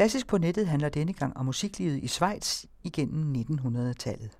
Klassisk på nettet handler denne gang om musiklivet i Schweiz igennem 1900-tallet.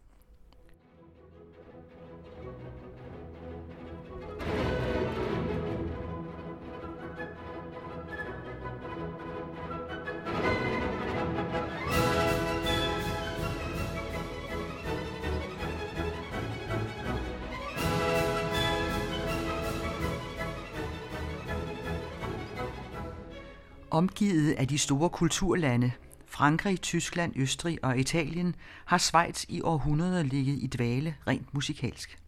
Omgivet af de store kulturlande, Frankrig, Tyskland, Østrig og Italien, har Schweiz i århundreder ligget i dvale rent musikalsk.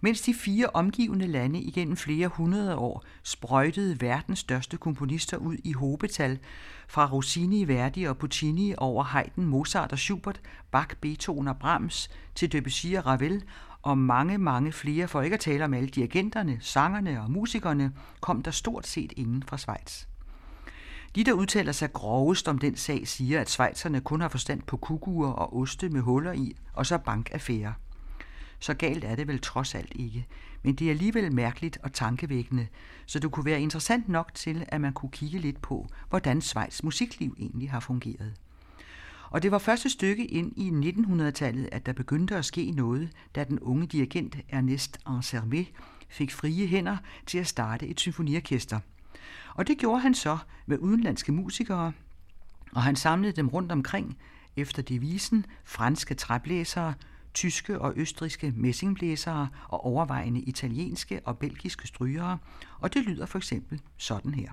Mens de fire omgivende lande igennem flere hundrede år sprøjtede verdens største komponister ud i hobetal, fra Rossini, Verdi og Puccini over Haydn, Mozart og Schubert, Bach, Beethoven og Brahms til Debussy og Ravel og mange, mange flere, for ikke at tale om alle dirigenterne, sangerne og musikerne, kom der stort set ingen fra Schweiz. De, der udtaler sig grovest om den sag, siger, at Schweizerne kun har forstand på kuguer og oste med huller i, og så bankaffærer. Så galt er det vel trods alt ikke, men det er alligevel mærkeligt og tankevækkende, så det kunne være interessant nok til, at man kunne kigge lidt på, hvordan Schweiz musikliv egentlig har fungeret. Og det var første stykke ind i 1900-tallet, at der begyndte at ske noget, da den unge dirigent Ernest Ansermet fik frie hænder til at starte et symfoniorkester – og det gjorde han så med udenlandske musikere, og han samlede dem rundt omkring efter devisen franske træblæsere, tyske og østriske messingblæsere og overvejende italienske og belgiske strygere, og det lyder for eksempel sådan her.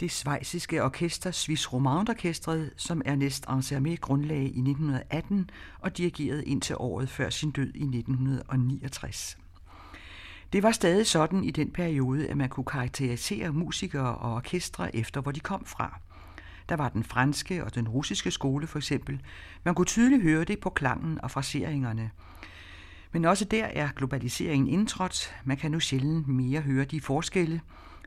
Det svejsiske orkester Swiss Romand Orkestret, som Ernest Ansermet grundlagde i 1918 og dirigerede indtil året før sin død i 1969. Det var stadig sådan i den periode, at man kunne karakterisere musikere og orkestre efter, hvor de kom fra. Der var den franske og den russiske skole for eksempel. Man kunne tydeligt høre det på klangen og fraseringerne. Men også der er globaliseringen indtrådt. Man kan nu sjældent mere høre de forskelle.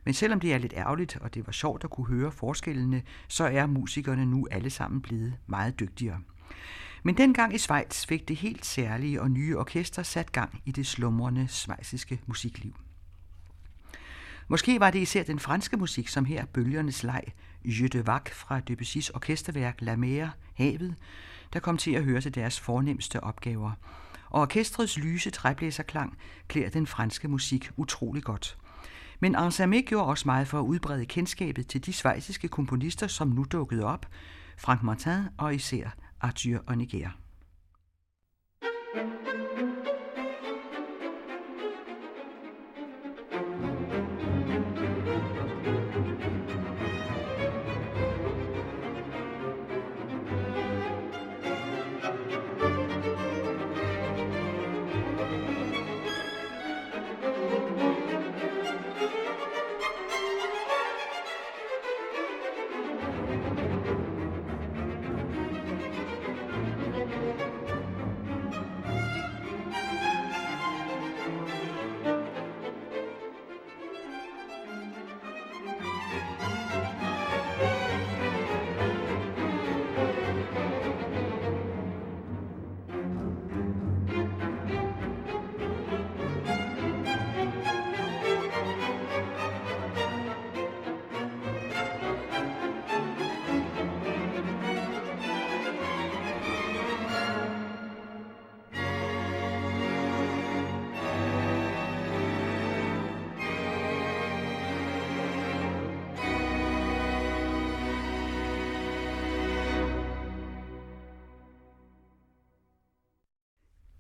Men selvom det er lidt ærgerligt, og det var sjovt at kunne høre forskellene, så er musikerne nu alle sammen blevet meget dygtigere. Men dengang i Schweiz fik det helt særlige og nye orkester sat gang i det slumrende svejsiske musikliv. Måske var det især den franske musik, som her bølgernes leg, Je de Vac fra Debussy's orkesterværk La Mer, Havet, der kom til at høre til deres fornemmeste opgaver. Og orkestrets lyse træblæserklang klæder den franske musik utrolig godt. Men Ansermet gjorde også meget for at udbrede kendskabet til de svejsiske komponister, som nu dukkede op, Frank Martin og især Arthur Honegger.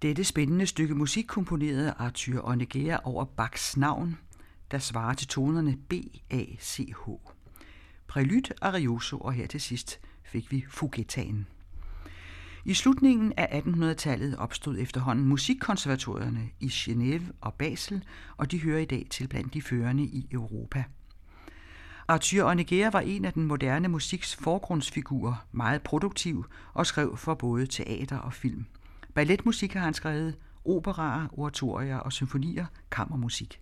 Dette spændende stykke musik komponerede Arthur Honegger over Bachs navn, der svarer til tonerne B, A, C, H. Prelude, Arioso og her til sidst fik vi Fugettaen. I slutningen af 1800-tallet opstod efterhånden musikkonservatorierne i Genève og Basel, og de hører i dag til blandt de førende i Europa. Arthur Honegger var en af den moderne musiks forgrundsfigurer, meget produktiv og skrev for både teater og film. Balletmusik har han skrevet, operaer, oratorier og symfonier, kammermusik.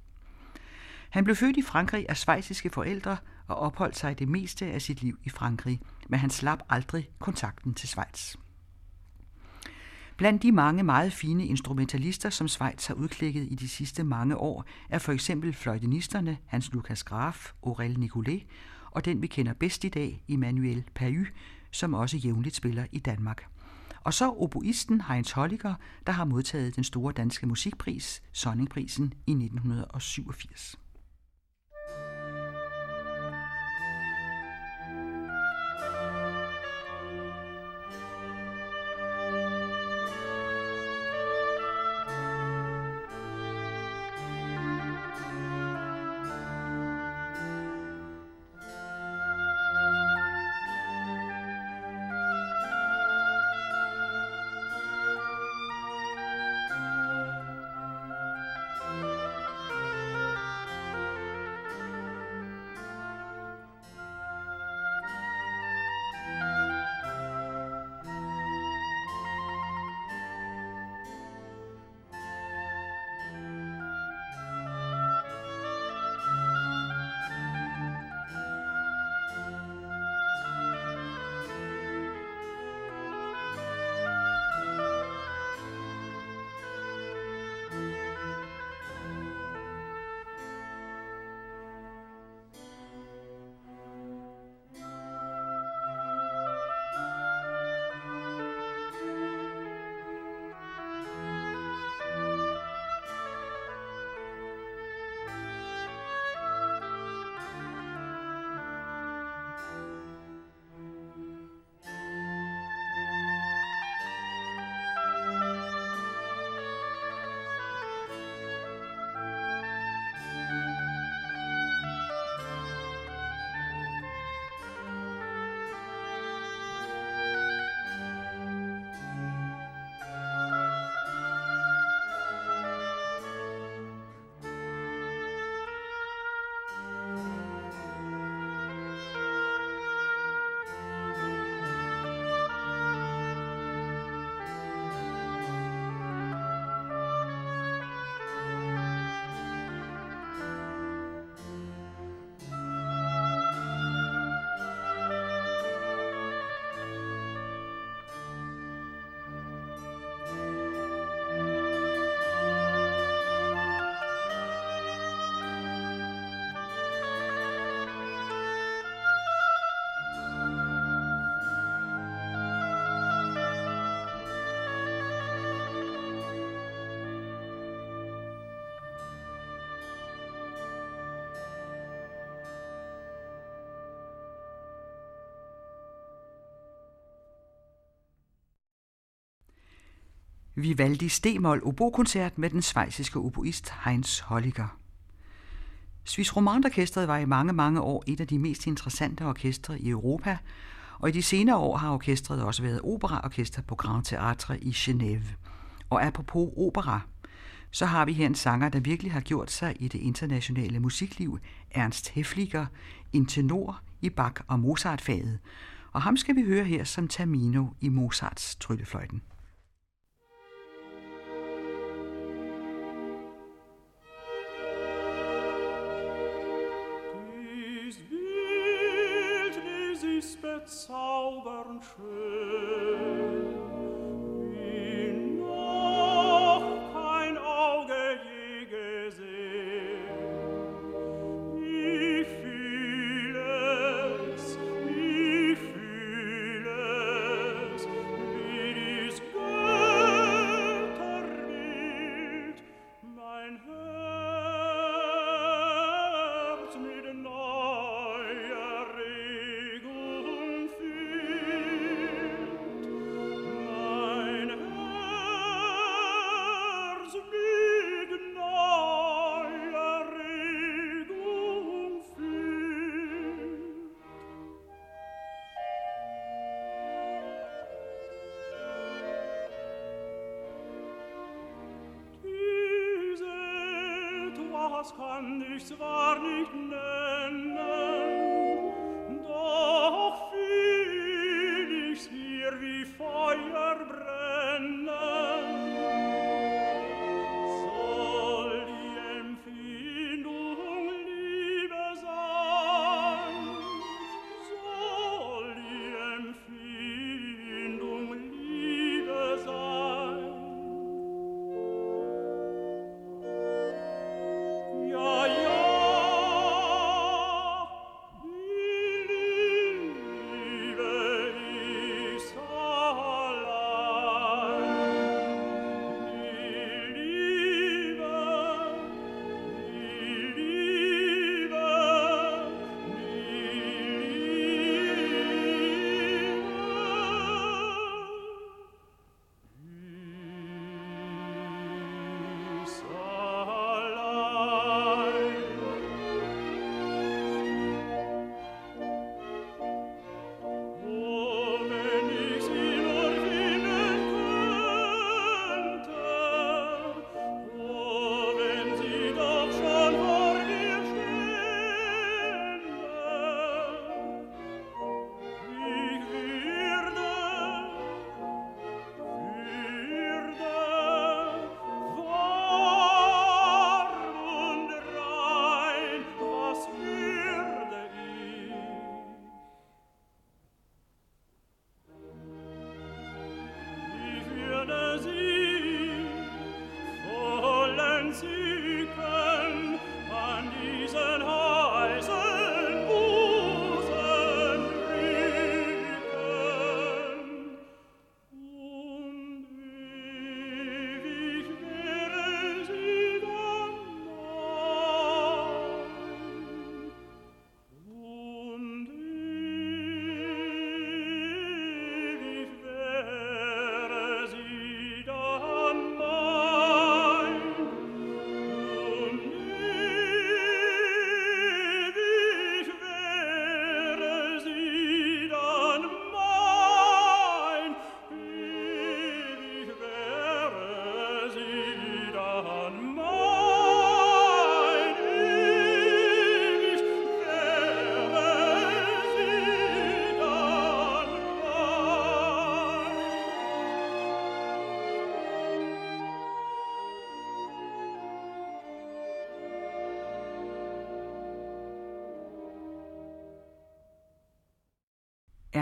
Han blev født i Frankrig af svejsiske forældre og opholdt sig det meste af sit liv i Frankrig, men han slap aldrig kontakten til Schweiz. Blandt de mange meget fine instrumentalister, som Schweiz har udklækket i de sidste mange år, er for eksempel fløjtenisterne Hans Lukas Graf, Aurel Nicolet og den vi kender bedst i dag, Emmanuel Pahy, som også jævnligt spiller i Danmark. Og så oboisten Heinz Holliger, der har modtaget den store danske musikpris, Sonningprisen, i 1987. Vivaldi Stemol obokoncert med den svejsiske oboist Heinz Holliger. Swiss Romandorkestret var i mange, mange år et af de mest interessante orkestre i Europa, og i de senere år har orkestret også været operaorkester på Grand Theatre i Genève. Og apropos opera, så har vi her en sanger, der virkelig har gjort sig i det internationale musikliv, Ernst Hefliger, en tenor i Bach- og Mozart-faget. Og ham skal vi høre her som Tamino i Mozarts tryllefløjten. Christ of our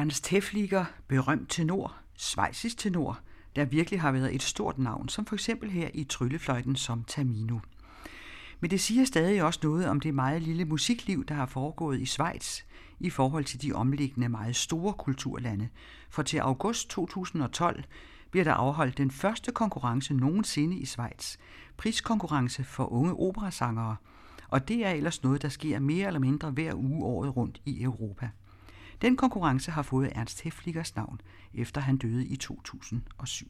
Ernst Hefliger, berømt tenor, svejsisk tenor, der virkelig har været et stort navn, som for eksempel her i Tryllefløjten som Tamino. Men det siger stadig også noget om det meget lille musikliv, der har foregået i Schweiz i forhold til de omliggende meget store kulturlande. For til august 2012 bliver der afholdt den første konkurrence nogensinde i Schweiz. Priskonkurrence for unge operasangere. Og det er ellers noget, der sker mere eller mindre hver uge året rundt i Europa. Den konkurrence har fået Ernst Hefligers navn, efter han døde i 2007.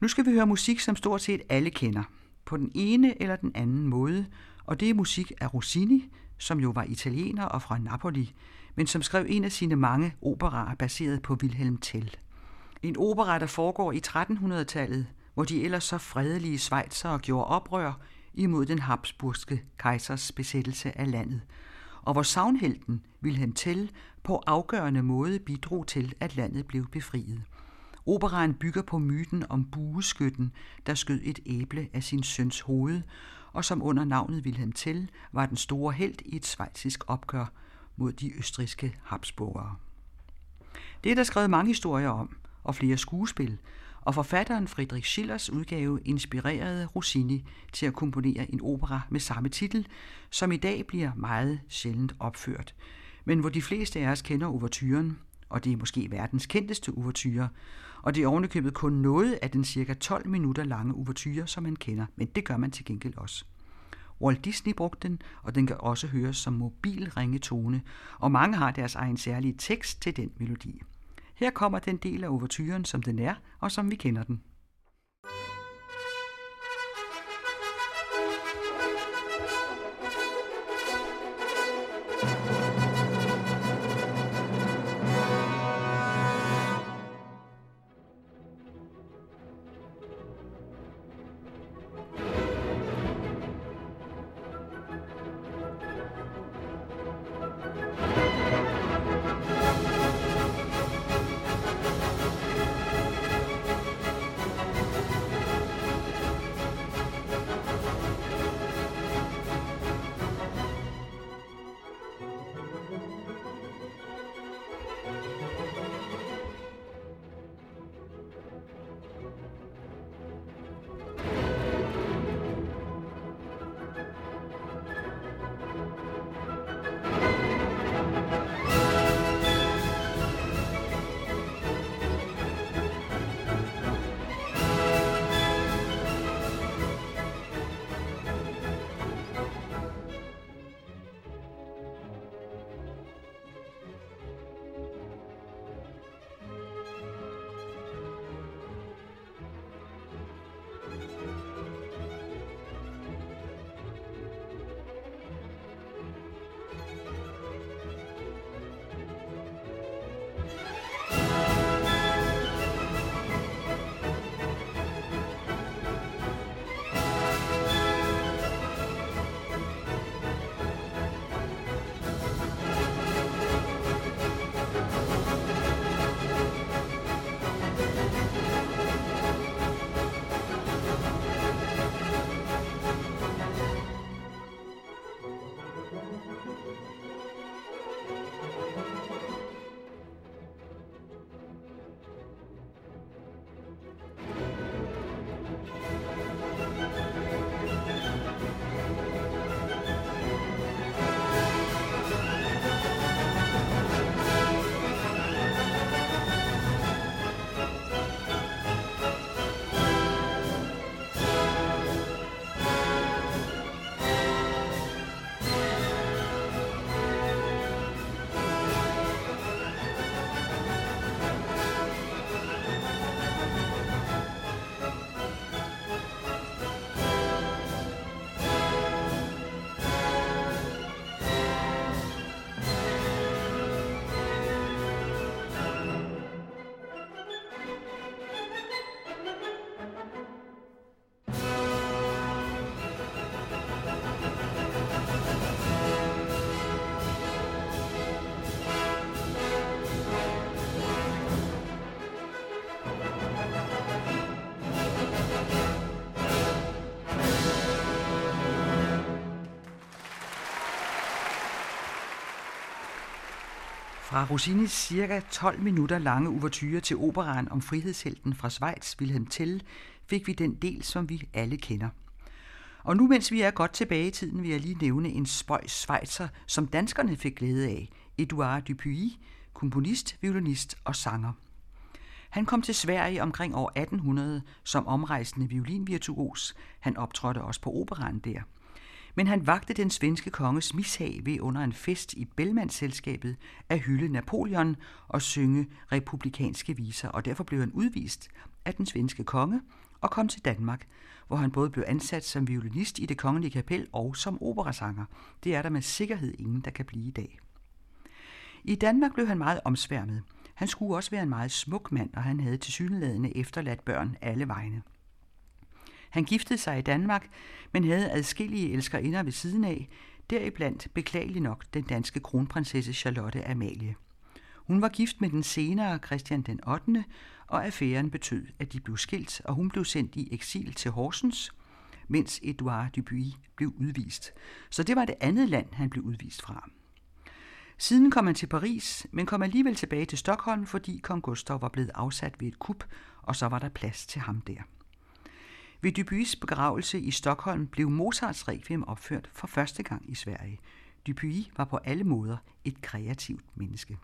Nu skal vi høre musik, som stort set alle kender, på den ene eller den anden måde, og det er musik af Rossini, som jo var italiener og fra Napoli, men som skrev en af sine mange operaer baseret på Wilhelm Tell. En opera, der foregår i 1300-tallet, hvor de ellers så fredelige svejsere gjorde oprør imod den habsburgske kejsers besættelse af landet, og hvor savnhelten Wilhelm Tell på afgørende måde bidrog til, at landet blev befriet. Operaen bygger på myten om bueskytten, der skød et æble af sin søns hoved, og som under navnet Wilhelm Tell var den store held i et svejsisk opgør mod de østriske Habsburgere. Det er der skrevet mange historier om, og flere skuespil, og forfatteren Friedrich Schillers udgave inspirerede Rossini til at komponere en opera med samme titel, som i dag bliver meget sjældent opført, men hvor de fleste af os kender overturen, og det er måske verdens kendteste overture, og det er ovenikøbet kun noget af den cirka 12 minutter lange overture, som man kender, men det gør man til gengæld også. Walt Disney brugte den, og den kan også høres som mobil ringetone, og mange har deres egen særlige tekst til den melodi. Her kommer den del af overturen, som den er, og som vi kender den. Fra Rossinis cirka 12 minutter lange ouverture til operaen om frihedshelten fra Schweiz, Wilhelm Tell, fik vi den del, som vi alle kender. Og nu mens vi er godt tilbage i tiden, vil jeg lige nævne en spøjs svejser, som danskerne fik glæde af, Edouard Dupuy, komponist, violinist og sanger. Han kom til Sverige omkring år 1800 som omrejsende violinvirtuos. Han optrådte også på operan der – men han vagte den svenske konges mishag ved under en fest i Bellmanselskabet at hylde Napoleon og synge republikanske viser, og derfor blev han udvist af den svenske konge og kom til Danmark, hvor han både blev ansat som violinist i det kongelige kapel og som operasanger. Det er der med sikkerhed ingen, der kan blive i dag. I Danmark blev han meget omsværmet. Han skulle også være en meget smuk mand, og han havde tilsyneladende efterladt børn alle vegne. Han giftede sig i Danmark, men havde adskillige elskerinder ved siden af, deriblandt beklagelig nok den danske kronprinsesse Charlotte Amalie. Hun var gift med den senere Christian den 8., og affæren betød, at de blev skilt, og hun blev sendt i eksil til Horsens, mens Edouard Dupuy blev udvist. Så det var det andet land, han blev udvist fra. Siden kom han til Paris, men kom alligevel tilbage til Stockholm, fordi kong Gustav var blevet afsat ved et kup, og så var der plads til ham der. Ved Dupuy's begravelse i Stockholm blev Mozarts Requiem opført for første gang i Sverige. Dupuy var på alle måder et kreativt menneske.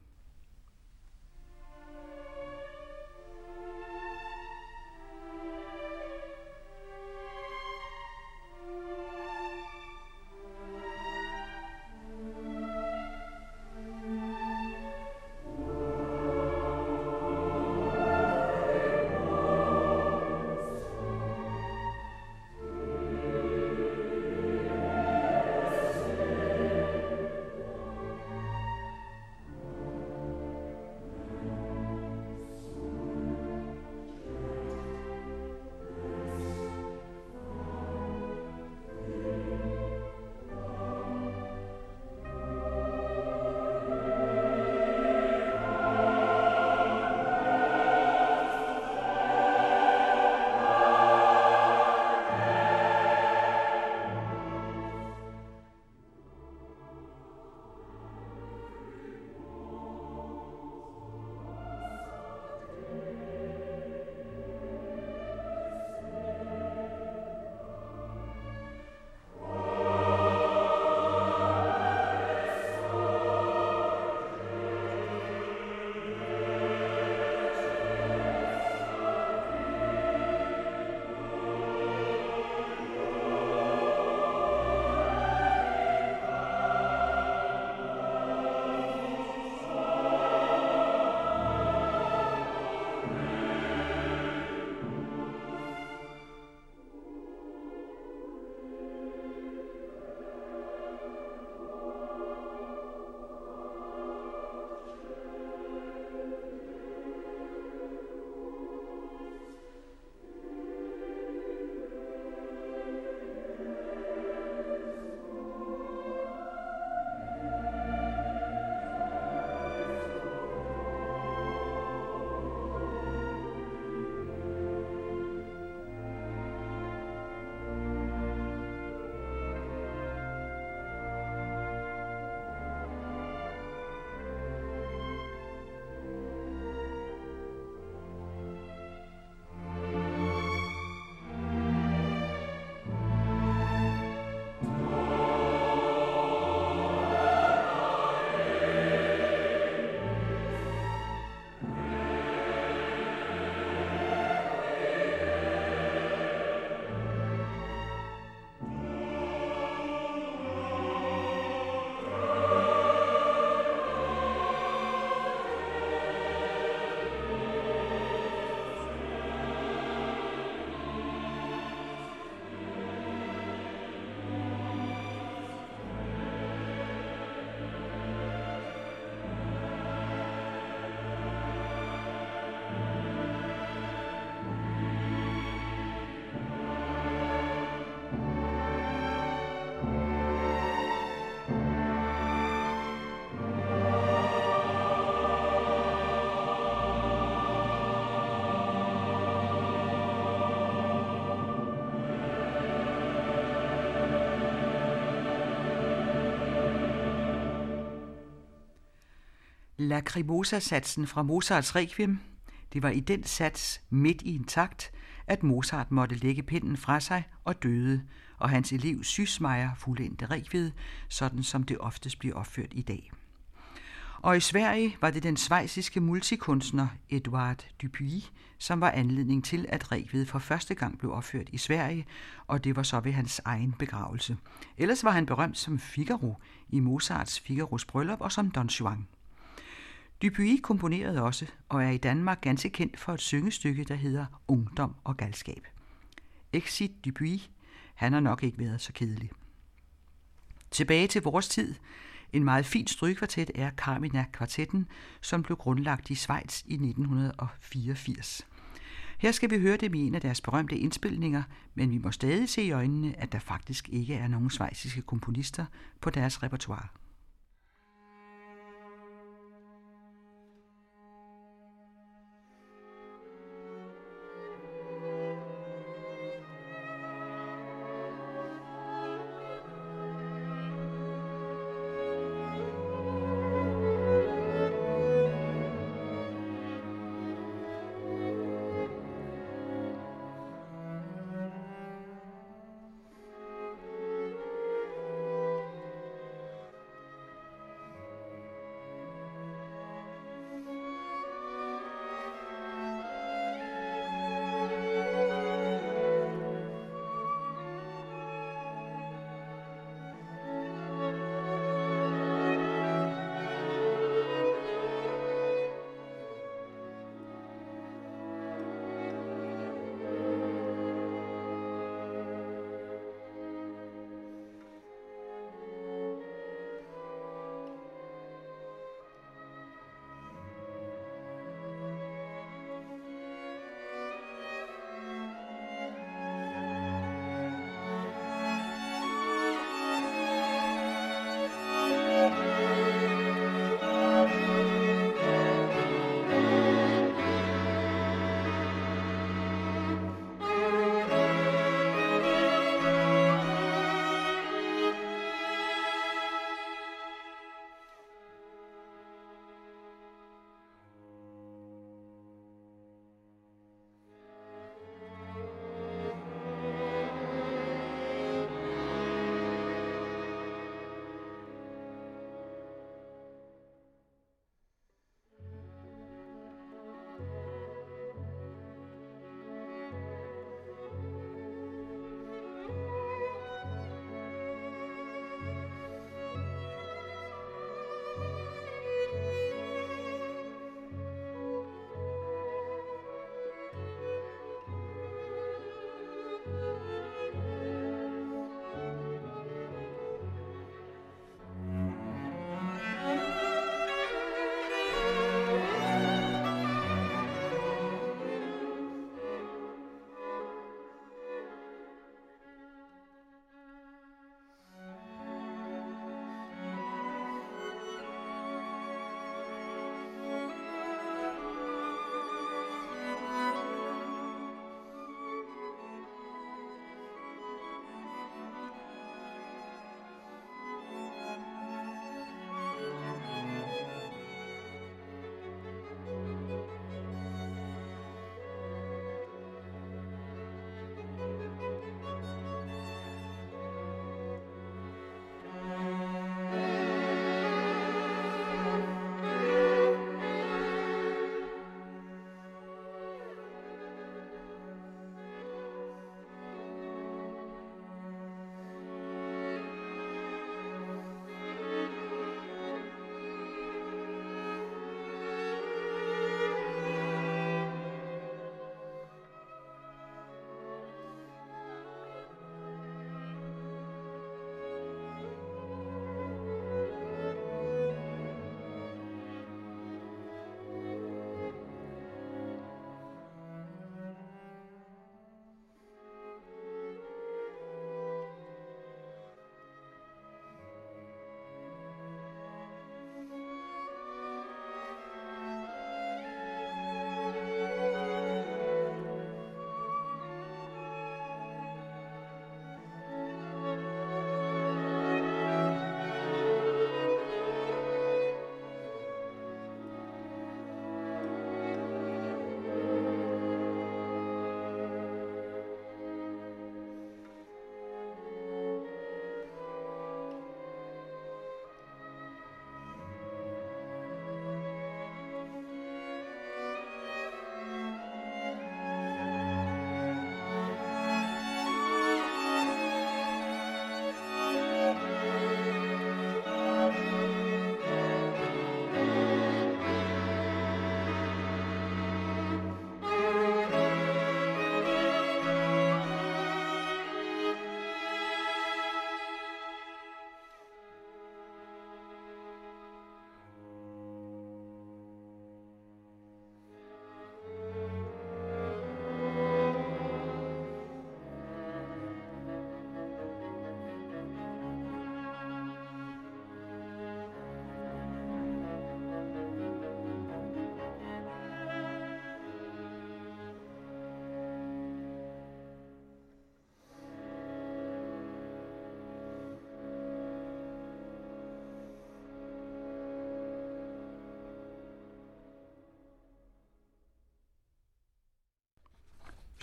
Lacrimosa-satsen fra Mozarts Requiem. Det var i den sats midt i en takt, at Mozart måtte lægge pinden fra sig og døde, og hans elev Sysmeier fuldendte Requiem, sådan som det oftest bliver opført i dag. Og i Sverige var det den svejsiske multikunstner Edouard Dupuy, som var anledning til, at Requiem for første gang blev opført i Sverige, og det var så ved hans egen begravelse. Ellers var han berømt som Figaro i Mozarts Figaros bryllup og som Don Juan. Dupuy komponerede også, og er i Danmark ganske kendt for et syngestykke, der hedder Ungdom og galskab. Exit Dupuy, han har nok ikke været så kedelig. Tilbage til vores tid. En meget fin strygekvartet er Carmina-kvartetten, som blev grundlagt i Schweiz i 1984. Her skal vi høre dem i en af deres berømte indspilninger, men vi må stadig se i øjnene, at der faktisk ikke er nogen svejsiske komponister på deres repertoire.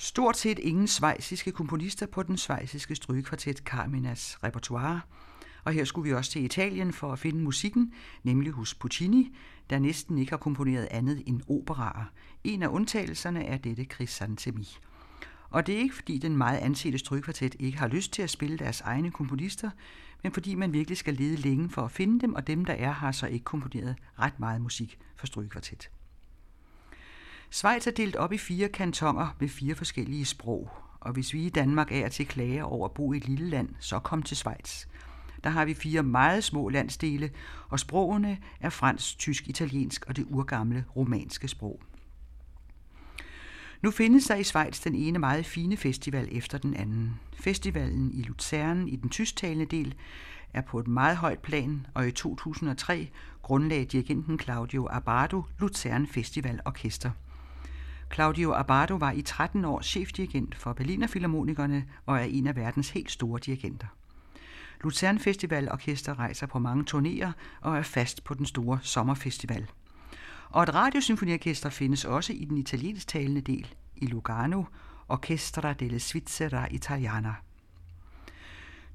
Stort set ingen svejsiske komponister på den svejsiske strygekvartet Carminas repertoire, og her skulle vi også til Italien for at finde musikken, nemlig hos Puccini, der næsten ikke har komponeret andet end operaer. En af undtagelserne er dette Crisantemi. Og det er ikke fordi den meget ansete strygekvartet ikke har lyst til at spille deres egne komponister, men fordi man virkelig skal lede længe for at finde dem, og dem der er har så ikke komponeret ret meget musik for strygekvartet. Schweiz er delt op i fire kantoner med fire forskellige sprog, og hvis vi i Danmark er til klager over at bo i et lille land, så kom til Schweiz. Der har vi fire meget små landsdele, og sprogene er fransk, tysk, italiensk og det urgamle romanske sprog. Nu findes der i Schweiz den ene meget fine festival efter den anden. Festivalen i Luzern i den tysktalende del er på et meget højt plan, og i 2003 grundlagde dirigenten Claudio Abbado Luzern Festival Orkester. Claudio Abado var i 13 år chefdirigent for Berliner Philharmonikerne og er en af verdens helt store dirigenter. Luzern Festival Orkester rejser på mange turnéer og er fast på den store sommerfestival. Og et radiosymfoniorkester findes også i den italiensktalende del i Lugano, Orchestra delle Svizzera Italiana.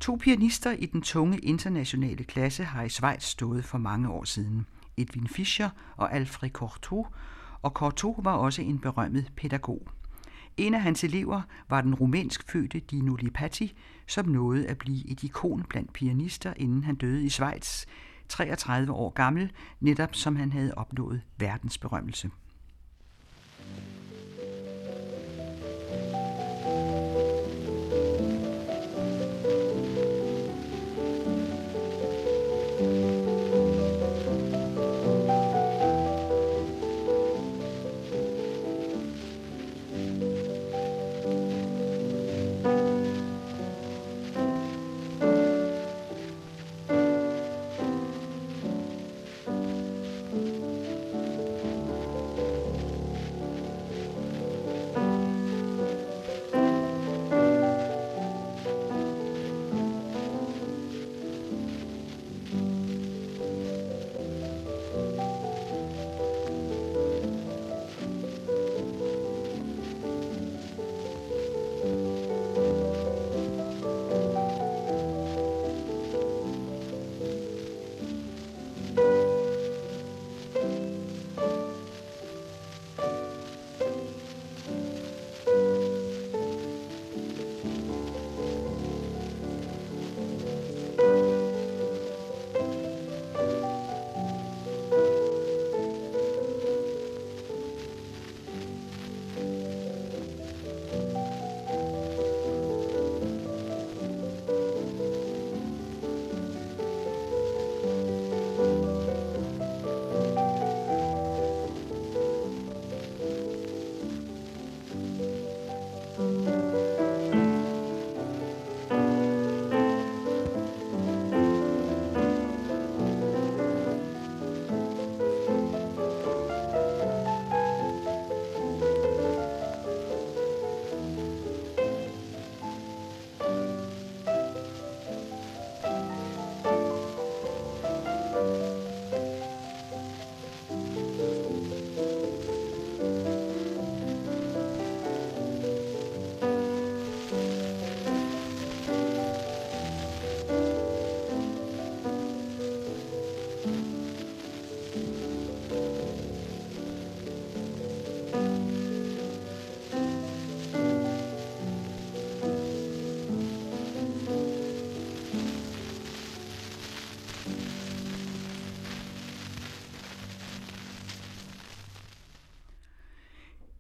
To pianister i den tunge internationale klasse har i Schweiz stået for mange år siden. Edwin Fischer og Alfred Cortot, og Cortot var også en berømmet pædagog. En af hans elever var den rumænsk fødte Dino Lipatti, som nåede at blive et ikon blandt pianister, inden han døde i Schweiz, 33 år gammel, netop som han havde opnået verdensberømmelse.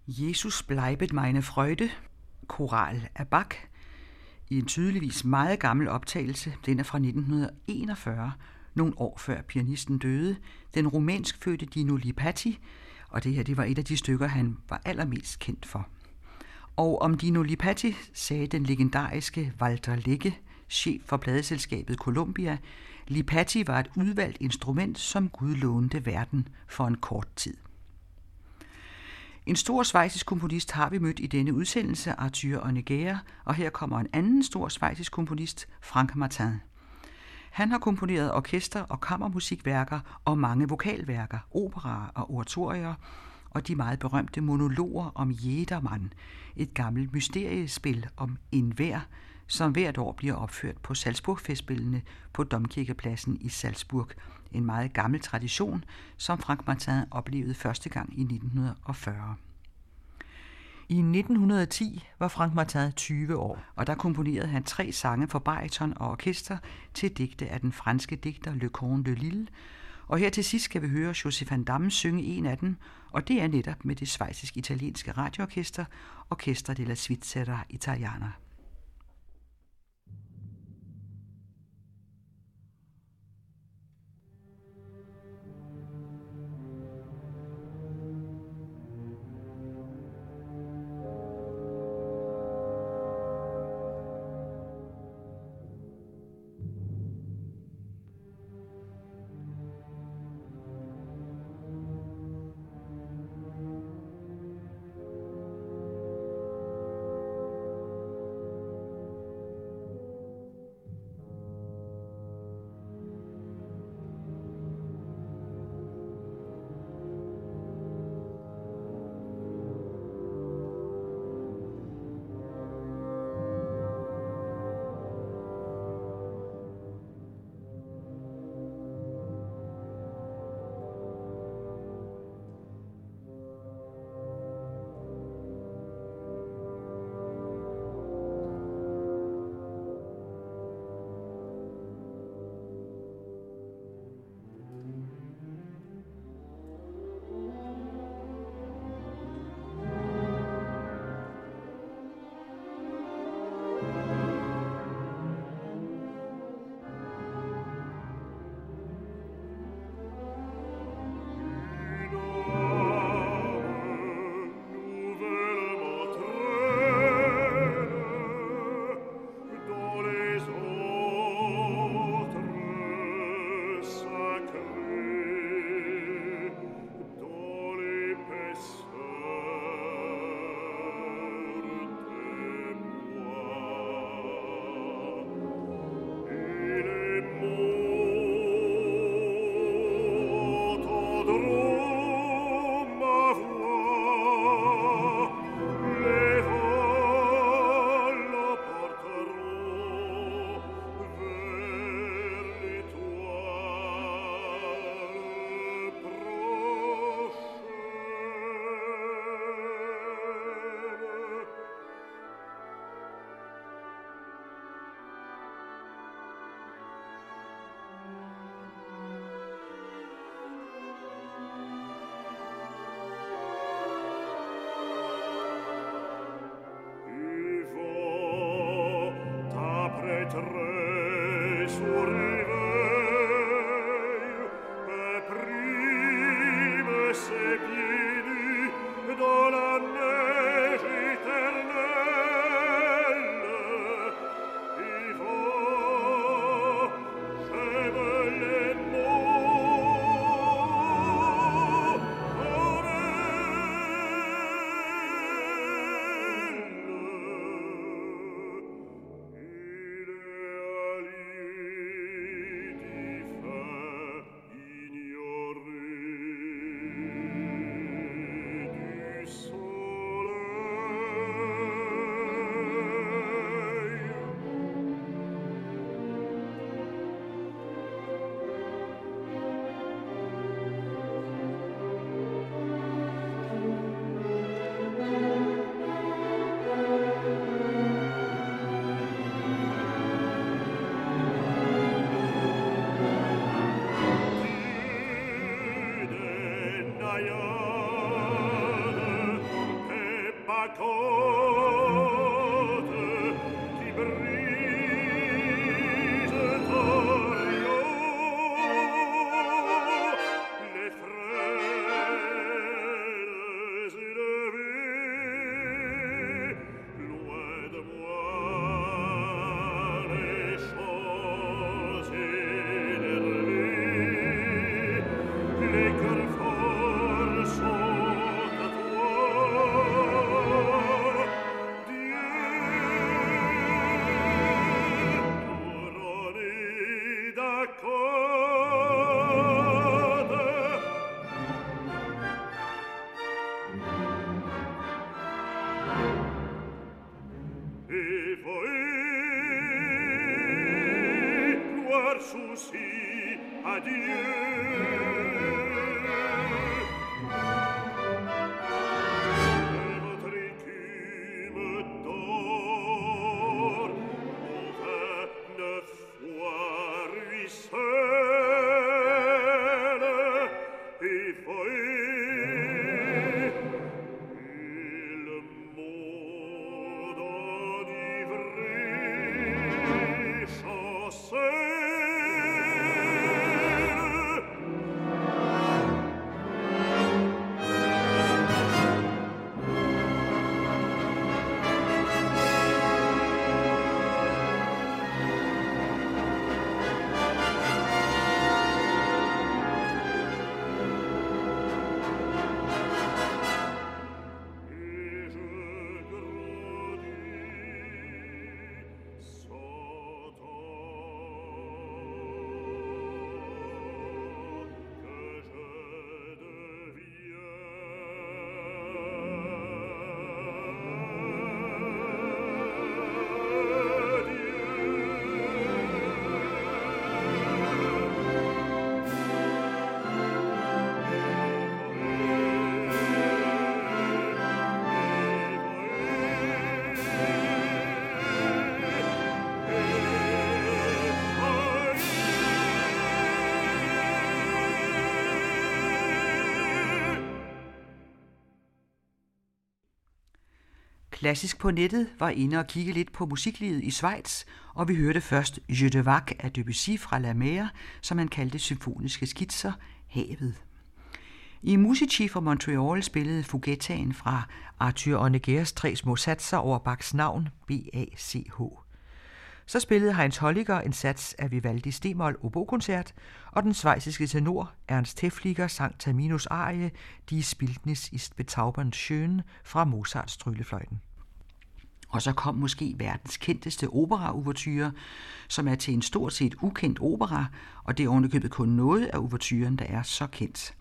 Jesus bleibet meine Freude, koral af Bach, i en tydeligvis meget gammel optagelse. Den er fra 1941, nogle år før pianisten døde. Den rumænsk fødte Dino Lipati, og det her det var et af de stykker, han var allermest kendt for. Og om Dino Lipati sagde den legendariske Walter Ligge, chef for pladeselskabet Columbia, Lipati var et udvalgt instrument, som Gud lånte verden for en kort tid. En stor svejsisk komponist har vi mødt i denne udsendelse, Arthur Onegere, og her kommer en anden stor svejsisk komponist, Frank Martin. Han har komponeret orkester- og kammermusikværker og mange vokalværker, operaer og oratorier, og de meget berømte monologer om Jedermann, et gammelt mysteriespil om enhver, som hvert år bliver opført på Salzburgfestspillene på Domkirkepladsen i Salzburg. En meget gammel tradition, som Frank Martin oplevede første gang i 1940. I 1910 var Frank Martin 20 år, og der komponerede han tre sange for bariton og orkester til digte af den franske digter Le Corne de Lille, og her til sidst skal vi høre Joseph van Damme synge en af dem, og det er netop med det svejsisk-italienske radioorkester, Orkester della Svizzera Italiana. Klassisk på nettet var inde og kigge lidt på musiklivet i Schweiz, og vi hørte først Je de Vac af Debussy fra La Mer, som han kaldte symfoniske skitser, Havet. I Musici for Montreal spillede Fugettaen fra Arthur Onegers tre små satser over Bachs navn, B-A-C-H. Så spillede Heinz Holliger en sats af Vivaldi Stemol obokoncert, og den svejsiske tenor Ernst Tefliger sang Taminos arie Die Spildnis ist betaubernd schön fra Mozarts tryllefløjten. Og så kom måske verdens kendteste opera som er til en stort set ukendt opera, og det er ovenikøbet kun noget af ouverturen, der er så kendt.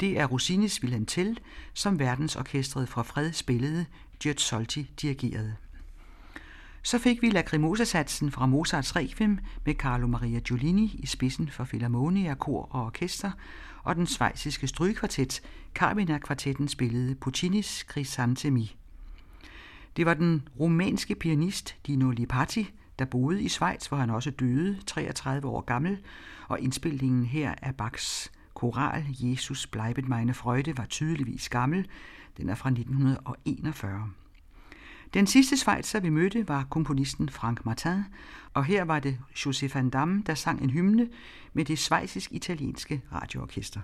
Det er Rossinis Wilhelm Tell, som verdensorkestret fra Fred spillede, Gert Solti dirigerede. Så fik vi Lacrimosa-satsen fra Mozarts Requiem med Carlo Maria Giulini i spidsen for Philharmonia, kor og orkester, og den svejsiske strygekvartet, Carmina-kvartetten spillede Puccinis Crisantemi. Det var den rumænske pianist Dino Lipati, der boede i Schweiz, hvor han også døde, 33 år gammel, og indspilningen her af Bachs koral Jesus bleibet meine Freude var tydeligvis gammel. Den er fra 1941. Den sidste Schweizer, vi mødte, var komponisten Frank Martin, og her var det José van Damme, der sang en hymne med det svejsisk-italienske radioorkester.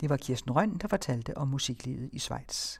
Det var Kirsten Røn, der fortalte om musiklivet i Schweiz.